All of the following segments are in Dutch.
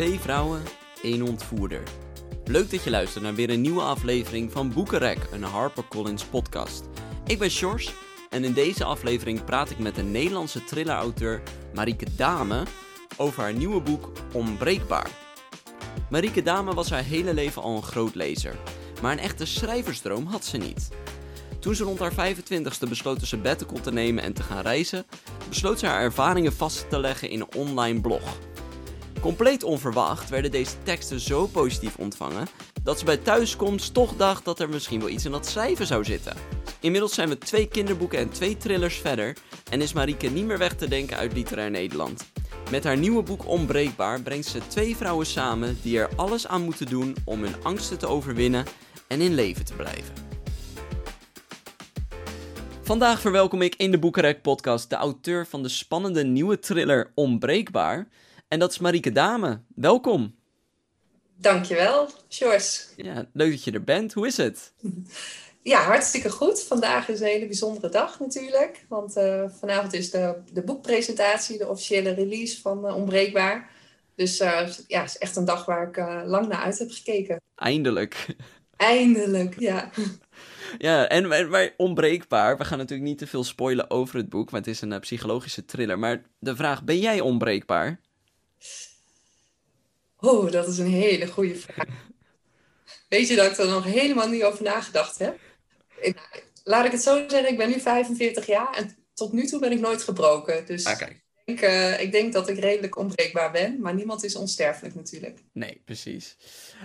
Twee vrouwen, één ontvoerder. Leuk dat je luistert naar weer een nieuwe aflevering van Boekenrek, een HarperCollins podcast. Ik ben Sjors en in deze aflevering praat ik met de Nederlandse thrillerauteur Marieke Dame over haar nieuwe boek Onbreekbaar. Marieke Dame was haar hele leven al een groot lezer, maar een echte schrijversdroom had ze niet. Toen ze rond haar 25ste besloot ze sabbatical te nemen en te gaan reizen, besloot ze haar ervaringen vast te leggen in een online blog. Compleet onverwacht werden deze teksten zo positief ontvangen dat ze bij thuiskomst toch dacht dat er misschien wel iets in dat schrijven zou zitten. Inmiddels zijn we twee kinderboeken en twee thrillers verder en is Marieke niet meer weg te denken uit literair Nederland. Met haar nieuwe boek Onbreekbaar brengt ze twee vrouwen samen die er alles aan moeten doen om hun angsten te overwinnen en in leven te blijven. Vandaag verwelkom ik in de Boekenrek podcast de auteur van de spannende nieuwe thriller Onbreekbaar. En dat is Marieke Dame. Welkom. Dankjewel, Sjors. Ja, leuk dat je er bent. Hoe is het? Ja, hartstikke goed. Vandaag is een hele bijzondere dag natuurlijk. Want uh, vanavond is de, de boekpresentatie, de officiële release van uh, Onbreekbaar. Dus uh, ja, het is echt een dag waar ik lang naar uit heb gekeken. Eindelijk. Eindelijk, ja. Ja, en, en maar onbreekbaar. We gaan natuurlijk niet te veel spoilen over het boek, maar het is een psychologische thriller. Maar de vraag, ben jij onbreekbaar? Oh, dat is een hele goede vraag. Weet je dat ik er nog helemaal niet over nagedacht heb? Ik, laat ik het zo zeggen, ik ben nu 45 jaar en tot nu toe ben ik nooit gebroken. Dus ah, kijk. Ik, uh, ik, denk dat ik redelijk onbreekbaar ben, maar niemand is onsterfelijk natuurlijk. Nee, precies.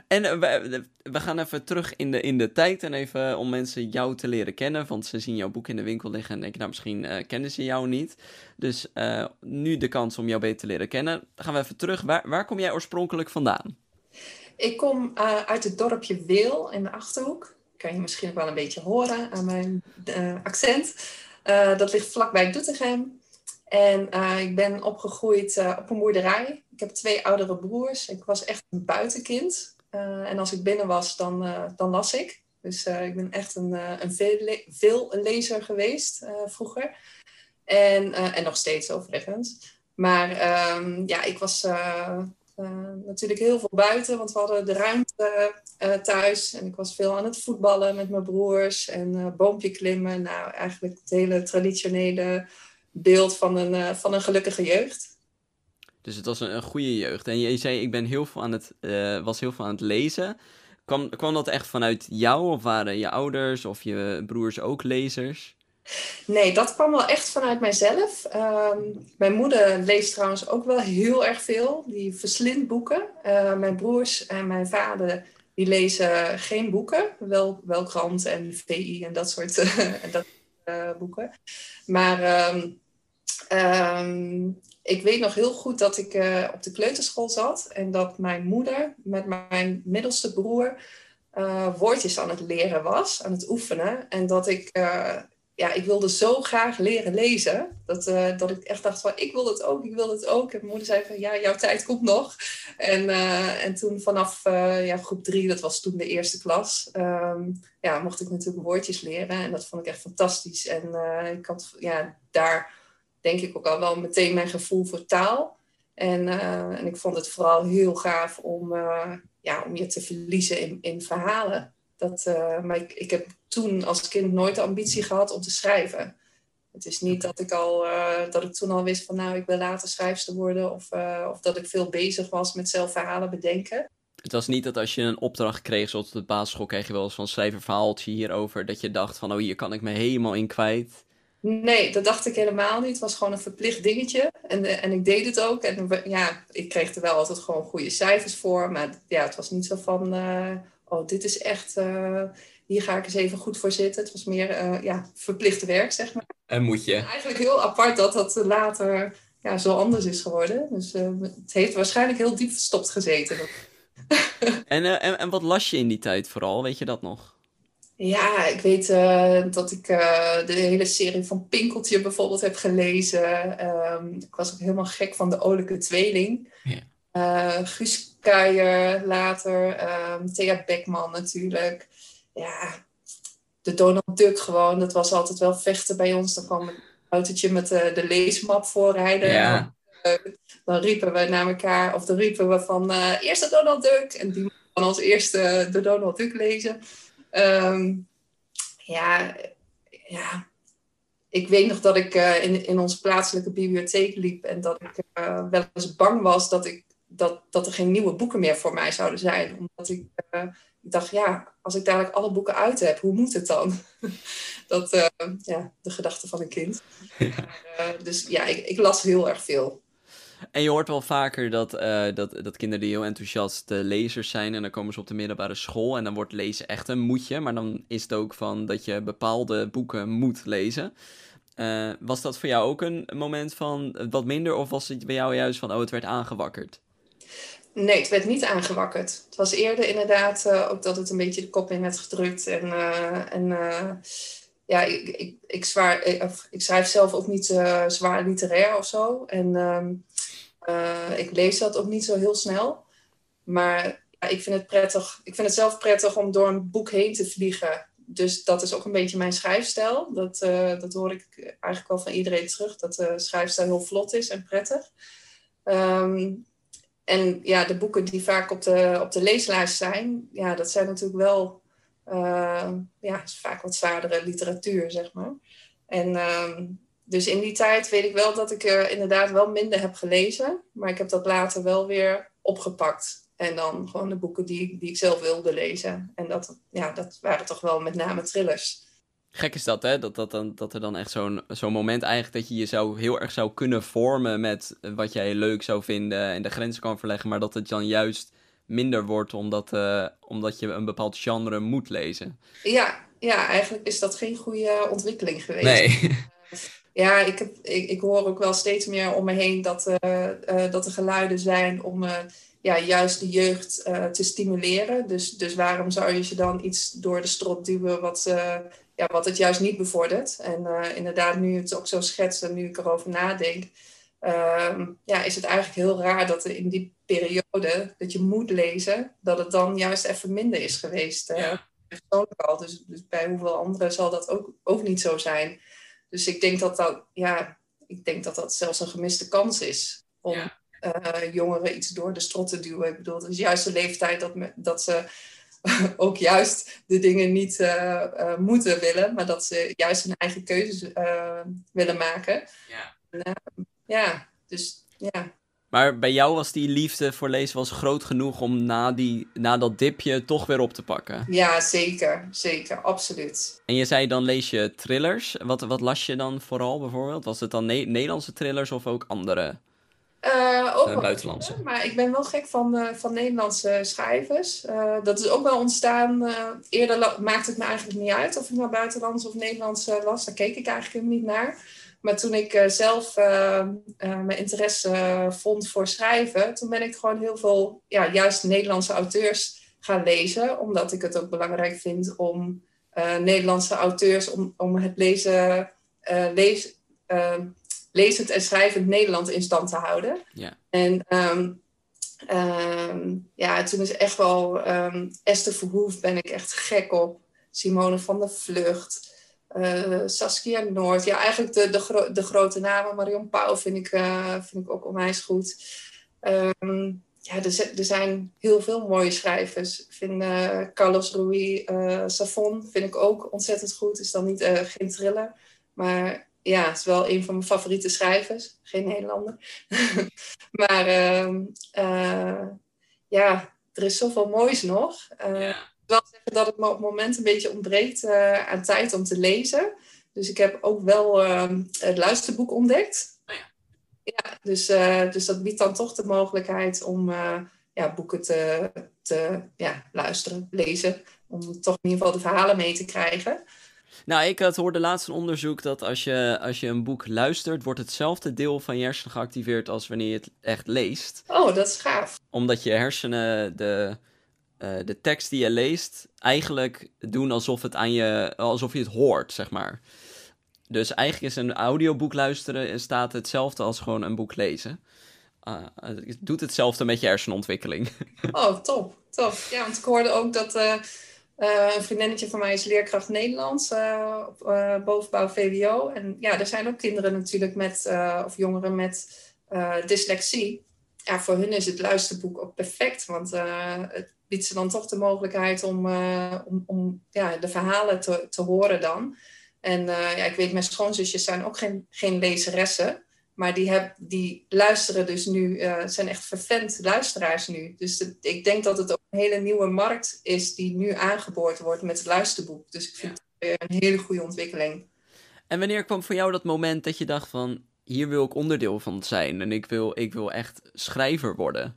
En uh, we, we, gaan even terug in de, in de tijd en even om mensen jou te leren kennen. Want ze zien jouw boek in de winkel liggen en denken, nou misschien uh, kennen ze jou niet. Dus nu de kans om jou beter te leren kennen. Dan gaan we even terug. Waar, waar kom jij oorspronkelijk vandaan? Ik kom uit het dorpje Weel in de Achterhoek. Kan je misschien ook wel een beetje horen aan mijn accent. dat ligt vlakbij Doetinchem. En uh, ik ben opgegroeid uh, op een boerderij. Ik heb twee oudere broers. Ik was echt een buitenkind. Uh, en als ik binnen was, dan, dan las ik. Dus ik ben echt een, een veel, le lezer geweest vroeger. En, en nog steeds overigens. Maar um, ja, ik was natuurlijk heel veel buiten, want we hadden de ruimte thuis. En ik was veel aan het voetballen met mijn broers en boompje klimmen. Nou, eigenlijk het hele traditionele beeld van een, uh, van een gelukkige jeugd. Dus het was een, een goede jeugd. En je zei, ik ben heel veel aan het, uh, was heel veel aan het lezen. Kwam, kwam dat echt vanuit jou? Of waren je ouders of je broers ook lezers? Nee, dat kwam wel echt vanuit mijzelf. Um, mijn moeder leest trouwens ook wel heel erg veel. Die verslindt boeken. Uh, mijn broers en mijn vader die lezen geen boeken. Wel, wel krant en VI en dat soort dat, uh, boeken. Maar um, Um, ik weet nog heel goed dat ik uh, op de kleuterschool zat en dat mijn moeder met mijn middelste broer uh, woordjes aan het leren was, aan het oefenen. En dat ik, uh, ja, ik wilde zo graag leren lezen, dat, dat ik echt dacht van, ik wil het ook, ik wil het ook. En mijn moeder zei van, ja, jouw tijd komt nog. En, en toen vanaf ja, groep drie, dat was toen de eerste klas, um, ja, mocht ik natuurlijk woordjes leren. En dat vond ik echt fantastisch. En ik had ja, daar denk ik ook al wel meteen mijn gevoel voor taal. En, uh, en ik vond het vooral heel gaaf om, uh, ja, om je te verliezen in, in verhalen. Dat, uh, maar ik, ik heb toen als kind nooit de ambitie gehad om te schrijven. Het is niet dat ik, al, dat ik toen al wist van nou, ik wil later schrijfster worden. Of, of dat ik veel bezig was met zelf verhalen bedenken. Het was niet dat als je een opdracht kreeg, zoals op de basisschool kreeg je wel eens van schrijf een verhaaltje hierover. Dat je dacht van oh, hier kan ik me helemaal in kwijt. Nee, dat dacht ik helemaal niet. Het was gewoon een verplicht dingetje. En, en ik deed het ook. En ja, ik kreeg er wel altijd gewoon goede cijfers voor. Maar ja, het was niet zo van... Uh, oh, dit is echt... Uh, hier ga ik eens even goed voor zitten. Het was meer uh, ja, verplicht werk, zeg maar. En moet je. Eigenlijk heel apart dat dat later ja, zo anders is geworden. Dus het heeft waarschijnlijk heel diep verstopt gezeten. en, en, en wat las je in die tijd vooral? Weet je dat nog? Ja, ik weet uh, dat ik uh, de hele serie van Pinkeltje bijvoorbeeld heb gelezen. Um, ik was ook helemaal gek van de Olijke Tweeling. Ja. Uh, Guus Kuijer later, um, Thea Beckman natuurlijk. Ja, de Donald Duck gewoon. Dat was altijd wel vechten bij ons. Dan kwam een autootje met de, de leesmap voorrijden. Ja. dan riepen we naar elkaar, of dan riepen we van uh, eerste Donald Duck. En die moest dan als eerste de Donald Duck lezen. Ehm, ja, ja, ik weet nog dat ik in, in onze plaatselijke bibliotheek liep en dat ik wel eens bang was dat, ik, dat, dat er geen nieuwe boeken meer voor mij zouden zijn. Omdat ik ik dacht, ja, als ik dadelijk alle boeken uit heb, hoe moet het dan? dat, ja, de gedachte van een kind. Ja. Dus ja, ik, ik, las heel erg veel. En je hoort wel vaker dat, uh, dat, dat kinderen die heel enthousiast lezers zijn en dan komen ze op de middelbare school en dan wordt lezen echt een moetje, maar dan is het ook van dat je bepaalde boeken moet lezen. was dat voor jou ook een moment van wat minder of was het bij jou juist van, oh, het werd aangewakkerd? Nee, het werd niet aangewakkerd. Het was eerder inderdaad ook dat het een beetje de kop in werd gedrukt. En, en ja, ik, ik, ik, zwaar, ik, schrijf zelf ook niet zwaar literair of zo. En um, ik lees dat ook niet zo heel snel. Maar ja, ik vind het prettig. Ik vind het zelf prettig om door een boek heen te vliegen. Dus dat is ook een beetje mijn schrijfstijl. Dat, dat hoor ik eigenlijk wel van iedereen terug. Dat de schrijfstijl heel vlot is en prettig. Um, en ja, de boeken die vaak op de, op de leeslijst zijn, ja, dat zijn natuurlijk wel uh, ja, vaak wat zwaardere literatuur, zeg maar. En uh, dus in die tijd weet ik wel dat ik er inderdaad wel minder heb gelezen, maar ik heb dat later wel weer opgepakt. En dan gewoon de boeken die, die ik zelf wilde lezen. En dat, ja, dat waren toch wel met name thrillers. Gek is dat, hè? Dat, dat, dan, dat er dan echt zo'n zo'n moment eigenlijk dat je je zou, heel erg zou kunnen vormen met wat jij leuk zou vinden en de grenzen kan verleggen, maar dat het dan juist minder wordt omdat, uh, omdat je een bepaald genre moet lezen. Ja, ja, eigenlijk is dat geen goede ontwikkeling geweest. Nee. ja, ik, heb, ik, ik hoor ook wel steeds meer om me heen dat, uh, uh, dat er geluiden zijn om ja, juist de jeugd te stimuleren. Dus, dus waarom zou je ze dan iets door de strot duwen wat ja, wat het juist niet bevordert. En inderdaad, nu het ook zo schetst en nu ik erover nadenk, uh, ja, is het eigenlijk heel raar dat er in die periode dat je moet lezen, dat het dan juist even minder is geweest. Ja. Persoonlijk al. Dus, dus, bij hoeveel anderen zal dat ook, ook niet zo zijn. Dus ik denk dat dat, ja, ik denk dat dat zelfs een gemiste kans is om ja. Eh, jongeren iets door de strot te duwen. Ik bedoel, het is juist de leeftijd dat, me, dat ze ook juist de dingen niet uh, uh, moeten willen, maar dat ze juist hun eigen keuzes willen maken. Ja. ja, dus ja. Maar bij jou was die liefde voor lezen was groot genoeg om na, die, na dat dipje toch weer op te pakken? Ja, zeker. Zeker, absoluut. En je zei dan lees je thrillers. Wat, wat las je dan vooral bijvoorbeeld? Was het dan ne Nederlandse thrillers of ook andere? Uh, ook uh, buitenlandse. maar ik ben wel gek van, uh, van Nederlandse schrijvers. dat is ook wel ontstaan. eerder maakte het me eigenlijk niet uit of ik nou buitenlands of Nederlands las. Daar keek ik eigenlijk niet naar. Maar toen ik zelf mijn interesse vond voor schrijven, toen ben ik gewoon heel veel, ja, juist Nederlandse auteurs gaan lezen. Omdat ik het ook belangrijk vind om Nederlandse auteurs, om, om het lezen, lees, lezend en schrijvend Nederland in stand te houden. Ja. En um, um, ja, toen is echt wel um, Esther Verhoef ben ik echt gek op. Simone van der Vlucht. Uh, Saskia Noord. Ja, eigenlijk de, de, de grote namen. Marion Pauw vind ik, uh, vind ik ook onwijs goed. ja, er, er, zijn heel veel mooie schrijvers. Ik vind uh, Carlos Ruiz Savon vind ik ook ontzettend goed. Is dan niet, geen thriller. Maar ja, het is wel een van mijn favoriete schrijvers. Geen Nederlander. maar uh, ja, er is zoveel moois nog. Ja. Ik wil zeggen dat het me op het moment een beetje ontbreekt eh, aan tijd om te lezen. Dus ik heb ook wel ehm, het luisterboek ontdekt. Oh ja. ja, dus, dus dat biedt dan toch de mogelijkheid om ja, boeken te, te ja, luisteren, lezen. Om toch in ieder geval de verhalen mee te krijgen. Nou, ik had hoorde laatst een onderzoek dat als je, als je een boek luistert, wordt hetzelfde deel van je hersenen geactiveerd als wanneer je het echt leest. Oh, dat is gaaf. Omdat je hersenen de, uh, de tekst die je leest eigenlijk doen alsof, het aan je, alsof je het hoort, zeg maar. Dus eigenlijk is een audioboek luisteren staat hetzelfde als gewoon een boek lezen. Uh, het doet hetzelfde met je hersenontwikkeling. Oh, top, top. Ja, want ik hoorde ook dat... Een vriendinnetje van mij is leerkracht Nederlands op bovenbouw VWO. En ja, er zijn ook kinderen natuurlijk met, of jongeren met dyslexie. Ja, voor hun is het luisterboek ook perfect, want het biedt ze dan toch de mogelijkheid om, om, om ja, de verhalen te, te horen dan. En ja, ik weet, mijn schoonzusjes zijn ook geen, geen lezeressen. Maar die, heb, die luisteren dus nu, uh, zijn echt vervent luisteraars nu. Dus ik denk dat het ook een hele nieuwe markt is die nu aangeboord wordt met het luisterboek. Dus ik vind het een hele goede ontwikkeling. En wanneer kwam voor jou dat moment dat je dacht van, hier wil ik onderdeel van zijn en ik wil, ik wil echt schrijver worden?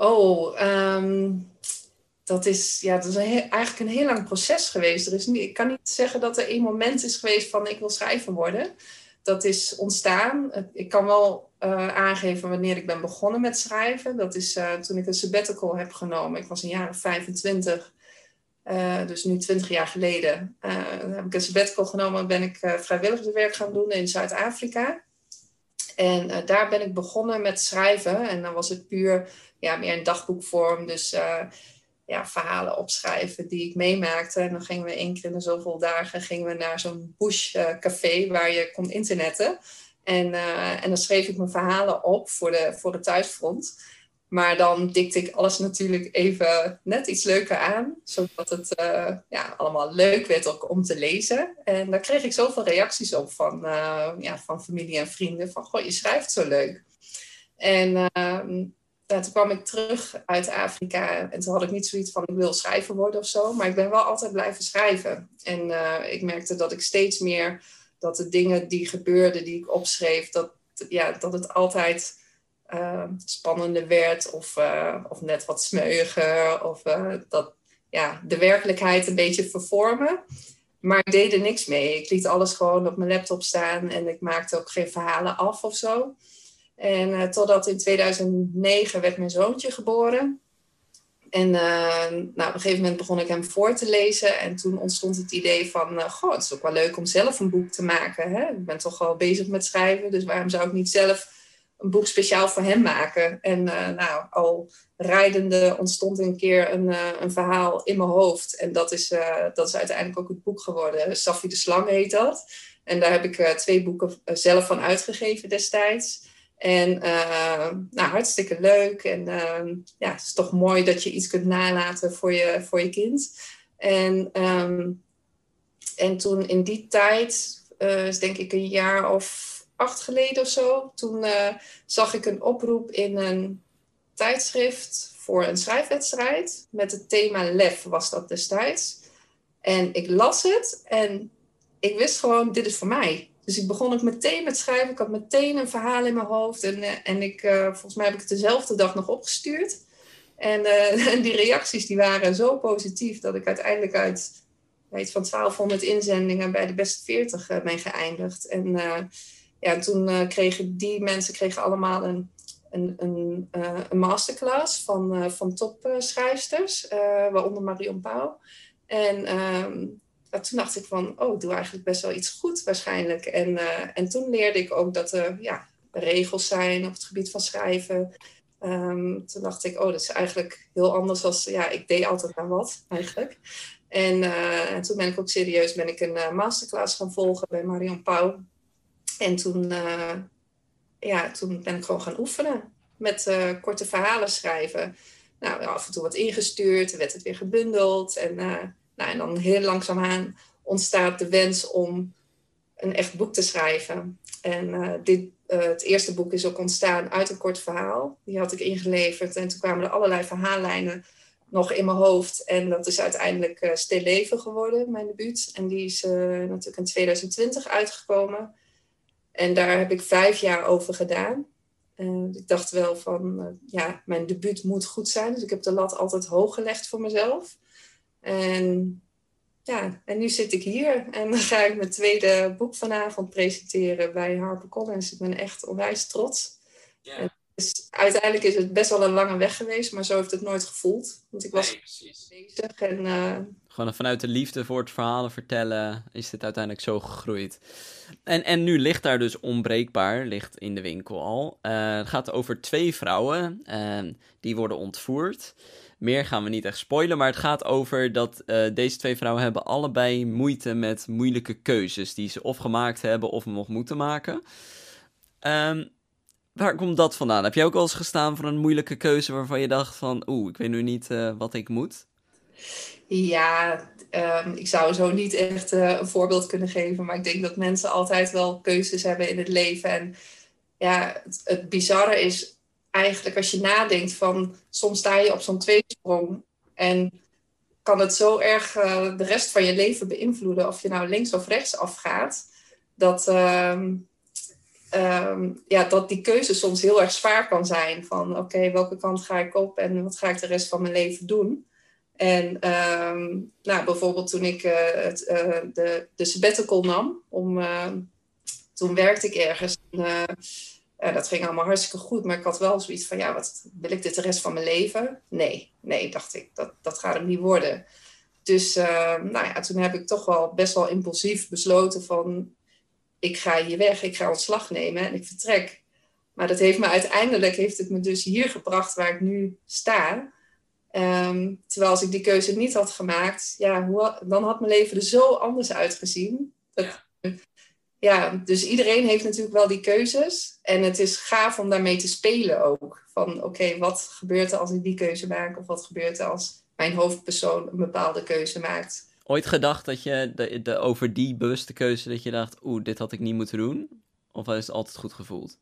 Oh, ehm, dat is, ja, dat is eigenlijk een heel lang proces geweest. Er is niet, ik kan niet zeggen dat er één moment is geweest van ik wil schrijver worden dat is ontstaan. Ik kan wel uh, aangeven wanneer ik ben begonnen met schrijven. Dat is uh, toen ik een sabbatical heb genomen. Ik was een jaar of 25, uh, dus nu 20 jaar geleden. heb ik een sabbatical genomen en ben ik vrijwilligerswerk gaan doen in Zuid-Afrika. En daar ben ik begonnen met schrijven. En dan was het puur ja, meer in dagboekvorm. Dus ja, verhalen opschrijven die ik meemaakte. En dan gingen we één keer in de zoveel dagen gingen we naar zo'n bushcafé waar je kon internetten. En, en dan schreef ik mijn verhalen op voor de, voor de thuisfront. Maar dan dikte ik alles natuurlijk even net iets leuker aan. Zodat het uh, ja, allemaal leuk werd ook om te lezen. En daar kreeg ik zoveel reacties op van, uh, ja, van familie en vrienden. Van, goh, je schrijft zo leuk. En ehm, toen kwam ik terug uit Afrika en toen had ik niet zoiets van ik wil schrijver worden of zo, maar ik ben wel altijd blijven schrijven. En uh, ik merkte dat ik steeds meer dat de dingen die gebeurden, die ik opschreef, dat, ja, dat het altijd uh, spannender werd of, uh, of net wat smeuiger of dat ja, de werkelijkheid een beetje vervormen. Maar ik deed er niks mee. Ik liet alles gewoon op mijn laptop staan en ik maakte ook geen verhalen af of zo. En totdat in 2009 werd mijn zoontje geboren. En nou, op een gegeven moment begon ik hem voor te lezen. En toen ontstond het idee van, goh, het is ook wel leuk om zelf een boek te maken. Hè? Ik ben toch wel bezig met schrijven, dus waarom zou ik niet zelf een boek speciaal voor hem maken? En nou, al rijdende ontstond een keer een, een verhaal in mijn hoofd. En dat is, dat is uiteindelijk ook het boek geworden. Safi de Slang heet dat. En daar heb ik twee boeken zelf van uitgegeven destijds. En uh, nou, hartstikke leuk. En uh, ja, het is toch mooi dat je iets kunt nalaten voor je, voor je kind. En, um, en toen in die tijd, uh, is denk ik een jaar of acht geleden of zo, toen uh, zag ik een oproep in een tijdschrift voor een schrijfwedstrijd. Met het thema lef was dat destijds. En ik las het en ik wist gewoon, dit is voor mij. Dus ik begon ook meteen met schrijven. Ik had meteen een verhaal in mijn hoofd. En, uh, en ik, uh, volgens mij heb ik het dezelfde dag nog opgestuurd. En, die reacties die waren zo positief dat ik uiteindelijk uit iets van 1200 inzendingen bij de beste 40 ben geëindigd. En ja, toen kregen die mensen kregen allemaal een, een, een, een masterclass van, van topschrijfsters, waaronder Marion Pauw. En ehm, toen dacht ik van, oh, ik doe eigenlijk best wel iets goed waarschijnlijk. En, en toen leerde ik ook dat er ja, regels zijn op het gebied van schrijven. Um, toen dacht ik, oh, dat is eigenlijk heel anders als, ja, ik deed altijd maar wat eigenlijk. En, en toen ben ik ook serieus ben ik een masterclass gaan volgen bij Marion Pauw. En toen, ja, toen ben ik gewoon gaan oefenen met korte verhalen schrijven. Nou, af en toe wat ingestuurd, werd het weer gebundeld. En nou, en dan heel langzaamaan ontstaat de wens om een echt boek te schrijven. En dit, het eerste boek is ook ontstaan uit een kort verhaal. Die had ik ingeleverd en toen kwamen er allerlei verhaallijnen nog in mijn hoofd. En dat is uiteindelijk Stil Leven geworden, mijn debuut. En die is natuurlijk in 2020 uitgekomen. En daar heb ik vijf jaar over gedaan. ik dacht wel van, ja, mijn debuut moet goed zijn. Dus ik heb de lat altijd hoog gelegd voor mezelf. En ja, en nu zit ik hier en dan ga ik mijn tweede boek vanavond presenteren bij HarperCollins. Ik ben echt onwijs trots. Ja. Dus uiteindelijk is het best wel een lange weg geweest, maar zo heeft het nooit gevoeld. Want ik was bezig en... Uh... Gewoon vanuit de liefde voor het verhalen vertellen is dit uiteindelijk zo gegroeid. En, en nu ligt daar dus onbreekbaar, ligt in de winkel al. Uh, het gaat over twee vrouwen, uh, die worden ontvoerd. Meer gaan we niet echt spoilen, maar het gaat over dat uh, deze twee vrouwen hebben allebei moeite met moeilijke keuzes die ze of gemaakt hebben of nog moeten maken. Um, waar komt dat vandaan? Heb jij ook al eens gestaan voor een moeilijke keuze waarvan je dacht van, oeh, ik weet nu niet uh, wat ik moet? Ja, um, ik zou zo niet echt uh, een voorbeeld kunnen geven, maar ik denk dat mensen altijd wel keuzes hebben in het leven. En ja, het, bizarre is eigenlijk als je nadenkt van, soms sta je op zo'n tweesprong en kan het zo erg uh, de rest van je leven beïnvloeden of je nou links of rechts afgaat, dat, uh, um, ja, dat die keuze soms heel erg zwaar kan zijn. Van oké, welke kant ga ik op en wat ga ik de rest van mijn leven doen? En ehm, nou, bijvoorbeeld toen ik uh, het, uh, de, de sabbatical nam, om, uh, toen werkte ik ergens. En, dat ging allemaal hartstikke goed, maar ik had wel zoiets van, ja, wat, wil ik dit de rest van mijn leven? Nee, nee, dacht ik, dat, dat gaat hem niet worden. Dus nou ja, toen heb ik toch wel best wel impulsief besloten van, ik ga hier weg, ik ga ontslag nemen en ik vertrek. Maar dat heeft me uiteindelijk, heeft het me dus hier gebracht waar ik nu sta. Um, terwijl als ik die keuze niet had gemaakt, ja, hoe, dan had mijn leven er zo anders uitgezien. Dat, ja, dus iedereen heeft natuurlijk wel die keuzes. En het is gaaf om daarmee te spelen ook. Van oké, wat gebeurt er als ik die keuze maak? Of wat gebeurt er als mijn hoofdpersoon een bepaalde keuze maakt? Ooit gedacht dat je de, de, over die bewuste keuze, dat je dacht, oeh, dit had ik niet moeten doen? Of is het altijd goed gevoeld?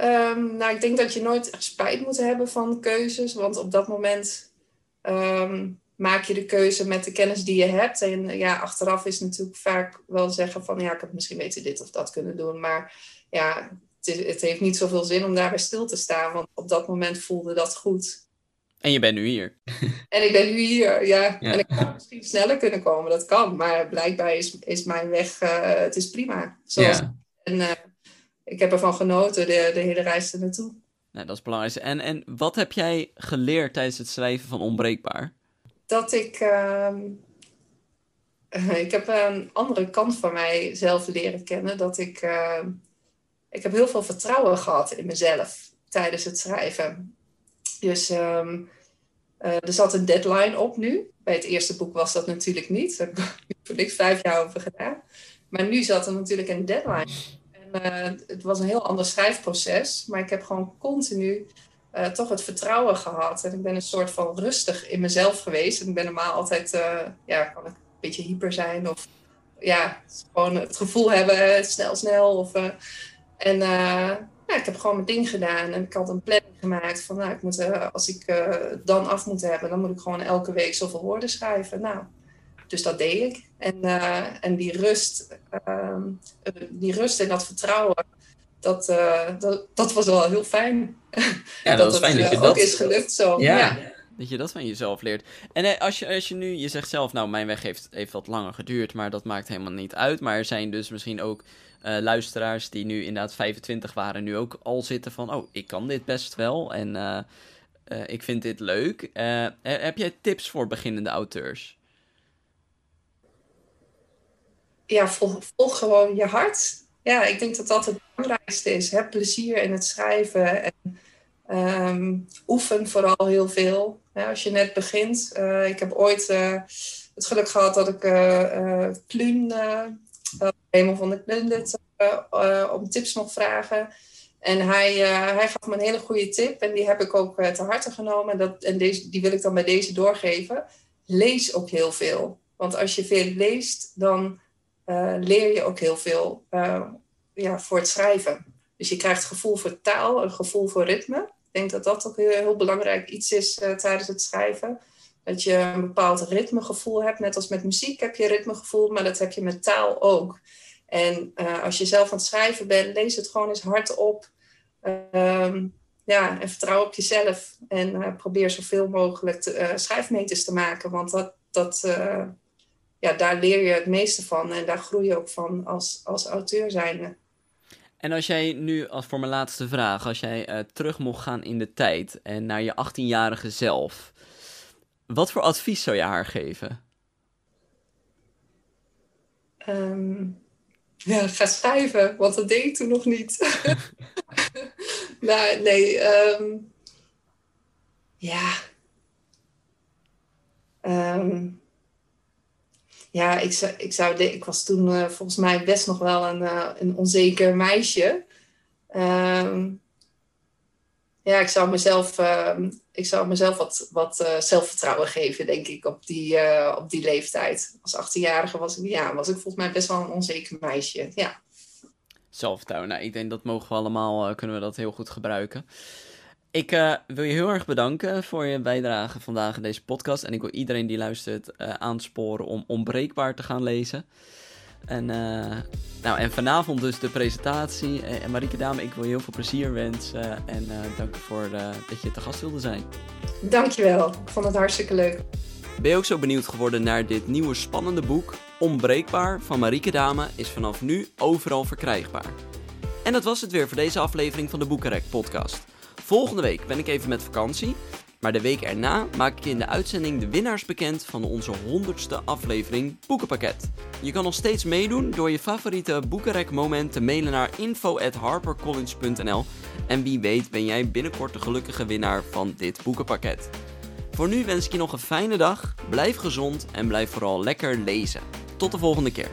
Um, nou, ik denk dat je nooit echt spijt moet hebben van keuzes. Want op dat moment um, maak je de keuze met de kennis die je hebt. En ja, achteraf is natuurlijk vaak wel zeggen van... ja, ik had misschien beter dit of dat kunnen doen. Maar ja, het, is, het heeft niet zoveel zin om daarbij stil te staan. Want op dat moment voelde dat goed. En je bent nu hier. En ik ben nu hier, ja. En ik had misschien sneller kunnen komen, dat kan. Maar blijkbaar is, is mijn weg, uh, het is prima. Zoals, ja. En uh, ik heb ervan genoten, de, de hele reis er naartoe. Nou, dat is belangrijk. En, en wat heb jij geleerd tijdens het schrijven van Onbreekbaar? Dat ik... Uh, ik heb een andere kant van mijzelf leren kennen. Dat ik... Ehm, ik heb heel veel vertrouwen gehad in mezelf tijdens het schrijven. Dus um, uh, er zat een deadline op nu. Bij het eerste boek was dat natuurlijk niet. Daar heb ik voor niks vijf jaar over gedaan. Maar nu zat er natuurlijk een deadline. En uh, het was een heel ander schrijfproces. Maar ik heb gewoon continu uh, toch het vertrouwen gehad. En ik ben een soort van rustig in mezelf geweest. En ik ben normaal altijd, ja, kan ik een beetje hyper zijn. Of ja, gewoon het gevoel hebben, snel, snel. Of, en ja, ik heb gewoon mijn ding gedaan. En ik had een planning gemaakt van, nou, ik moet, als ik dan af moet hebben, dan moet ik gewoon elke week zoveel woorden schrijven. Nou, dus dat deed ik. En, uh, en die rust, ehm, die rust en dat vertrouwen, dat, dat, dat was wel heel fijn. Ja, dat, dat was fijn dat je dat... is gelukt zo. ja. ja. Dat je dat van jezelf leert. En als je, als je nu, je zegt zelf, nou, mijn weg heeft, heeft wat langer geduurd, maar dat maakt helemaal niet uit. Maar er zijn dus misschien ook uh, luisteraars die nu inderdaad 25 waren, nu ook al zitten van, oh, ik kan dit best wel en uh, uh, ik vind dit leuk. heb jij tips voor beginnende auteurs? Ja, volg, gewoon je hart. Ja, ik denk dat dat het belangrijkste is. Heb plezier in het schrijven en um, oefen vooral heel veel. Ja, als je net begint. ik heb ooit het geluk gehad dat ik Kluun Raymond van der Klundert uh, om tips mocht vragen. En hij, uh, hij gaf me een hele goede tip en die heb ik ook uh, te harte genomen. En, dat, en deze, die wil ik dan bij deze doorgeven. Lees ook heel veel. Want als je veel leest, dan leer je ook heel veel ja, voor het schrijven. Dus je krijgt gevoel voor taal, een gevoel voor ritme. Ik denk dat dat ook heel, heel belangrijk iets is tijdens het schrijven. Dat je een bepaald ritmegevoel hebt. Net als met muziek heb je ritmegevoel, maar dat heb je met taal ook. En als je zelf aan het schrijven bent, lees het gewoon eens hardop. Uh, ja, en vertrouw op jezelf. En probeer zoveel mogelijk te, schrijfmeters te maken. Want dat, dat, ja, daar leer je het meeste van. En daar groei je ook van als, als auteur zijnde. En als jij nu, als voor mijn laatste vraag, als jij terug mocht gaan in de tijd en naar je 18-jarige zelf, wat voor advies zou je haar geven? Um, ja, ga schrijven, want dat deed ik toen nog niet. nou, nee, um, ja. Um, ja, ik, zou, ik, zou ik was toen uh, volgens mij best nog wel een, uh, een onzeker meisje. Um, ja, ik zou mezelf, ehm, ik zou mezelf wat, wat uh, zelfvertrouwen geven, denk ik, op die, op die leeftijd. Als 18-jarige was ik, ja, was ik volgens mij best wel een onzeker meisje. Ja. Zelfvertrouwen, nou, ik denk dat mogen we allemaal, kunnen we dat heel goed gebruiken. Ik wil je heel erg bedanken voor je bijdrage vandaag in deze podcast. En ik wil iedereen die luistert aansporen om Onbreekbaar te gaan lezen. En, uh, nou, en vanavond dus de presentatie. En Marieke Dame, ik wil je heel veel plezier wensen. En uh, dank voor uh, dat je te gast wilde zijn. Dankjewel, ik vond het hartstikke leuk. Ben je ook zo benieuwd geworden naar dit nieuwe spannende boek? Onbreekbaar van Marieke Dame is vanaf nu overal verkrijgbaar. En dat was het weer voor deze aflevering van de Boekenrek podcast. Volgende week ben ik even met vakantie. Maar de week erna maak ik in de uitzending de winnaars bekend van onze 100ste aflevering Boekenpakket. Je kan nog steeds meedoen door je favoriete boekenrek moment te mailen naar info@harpercollins.nl en wie weet ben jij binnenkort de gelukkige winnaar van dit boekenpakket. Voor nu wens ik je nog een fijne dag, blijf gezond en blijf vooral lekker lezen. Tot de volgende keer.